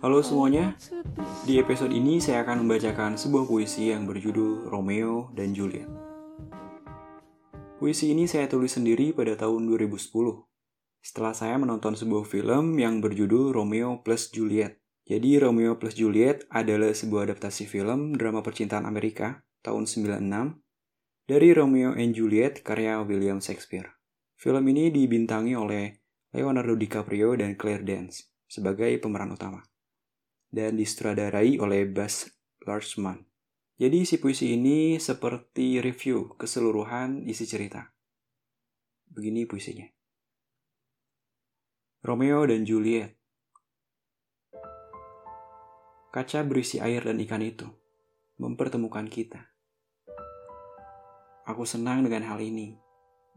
Halo semuanya, di episode ini saya akan membacakan sebuah puisi yang berjudul Romeo dan Juliet. Puisi ini saya tulis sendiri pada tahun 2010, setelah saya menonton sebuah film yang berjudul Romeo plus Juliet. Jadi Romeo plus Juliet adalah sebuah adaptasi film drama percintaan Amerika tahun 96 dari Romeo and Juliet karya William Shakespeare. Film ini dibintangi oleh Leonardo DiCaprio dan Claire Danes sebagai pemeran utama dan disutradarai oleh Baz Luhrmann. Jadi isi puisi ini seperti review keseluruhan isi cerita. Begini puisinya. Romeo dan Juliet. Kaca berisi air dan ikan itu mempertemukan kita. Aku senang dengan hal ini,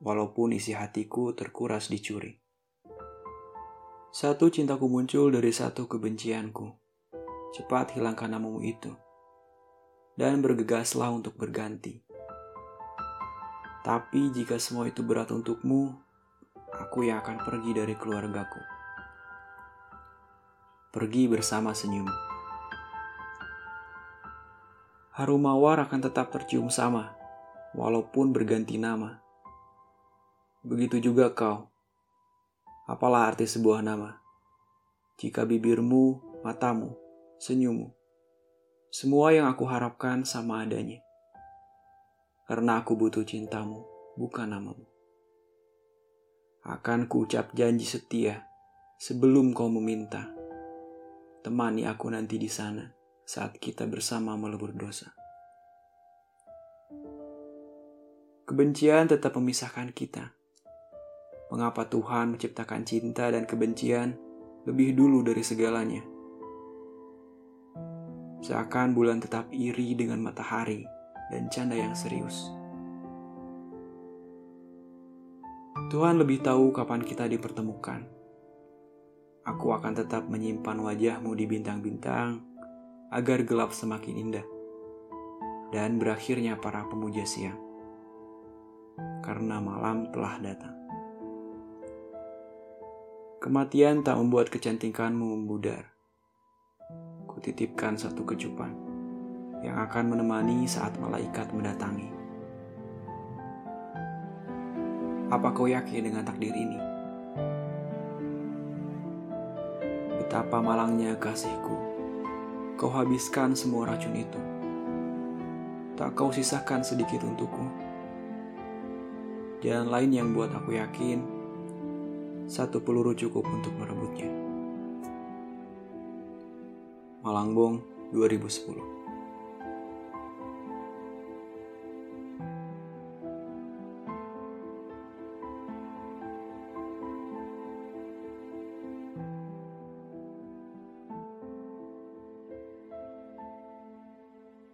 walaupun isi hatiku terkuras dicuri. Satu cintaku muncul dari satu kebencianku cepat hilangkan namamu itu, dan bergegaslah untuk berganti. Tapi jika semua itu berat untukmu, aku yang akan pergi dari keluargaku. Pergi bersama senyum. Harum mawar akan tetap tercium sama, walaupun berganti nama. Begitu juga kau. Apalah arti sebuah nama? Jika bibirmu, matamu, senyummu. Semua yang aku harapkan sama adanya. Karena aku butuh cintamu, bukan namamu. Akan kuucap janji setia sebelum kau meminta. Temani aku nanti di sana saat kita bersama melebur dosa. Kebencian tetap memisahkan kita. Mengapa Tuhan menciptakan cinta dan kebencian lebih dulu dari segalanya? Seakan bulan tetap iri dengan matahari dan canda yang serius. Tuhan lebih tahu kapan kita dipertemukan. Aku akan tetap menyimpan wajahmu di bintang-bintang agar gelap semakin indah. Dan berakhirnya para pemuja siang. Karena malam telah datang. Kematian tak membuat kecantikanmu membudar kutitipkan satu kecupan yang akan menemani saat malaikat mendatangi. Apa kau yakin dengan takdir ini? Betapa malangnya kasihku, kau habiskan semua racun itu. Tak kau sisakan sedikit untukku. Jalan lain yang buat aku yakin, satu peluru cukup untuk merebutnya. Malangbong 2010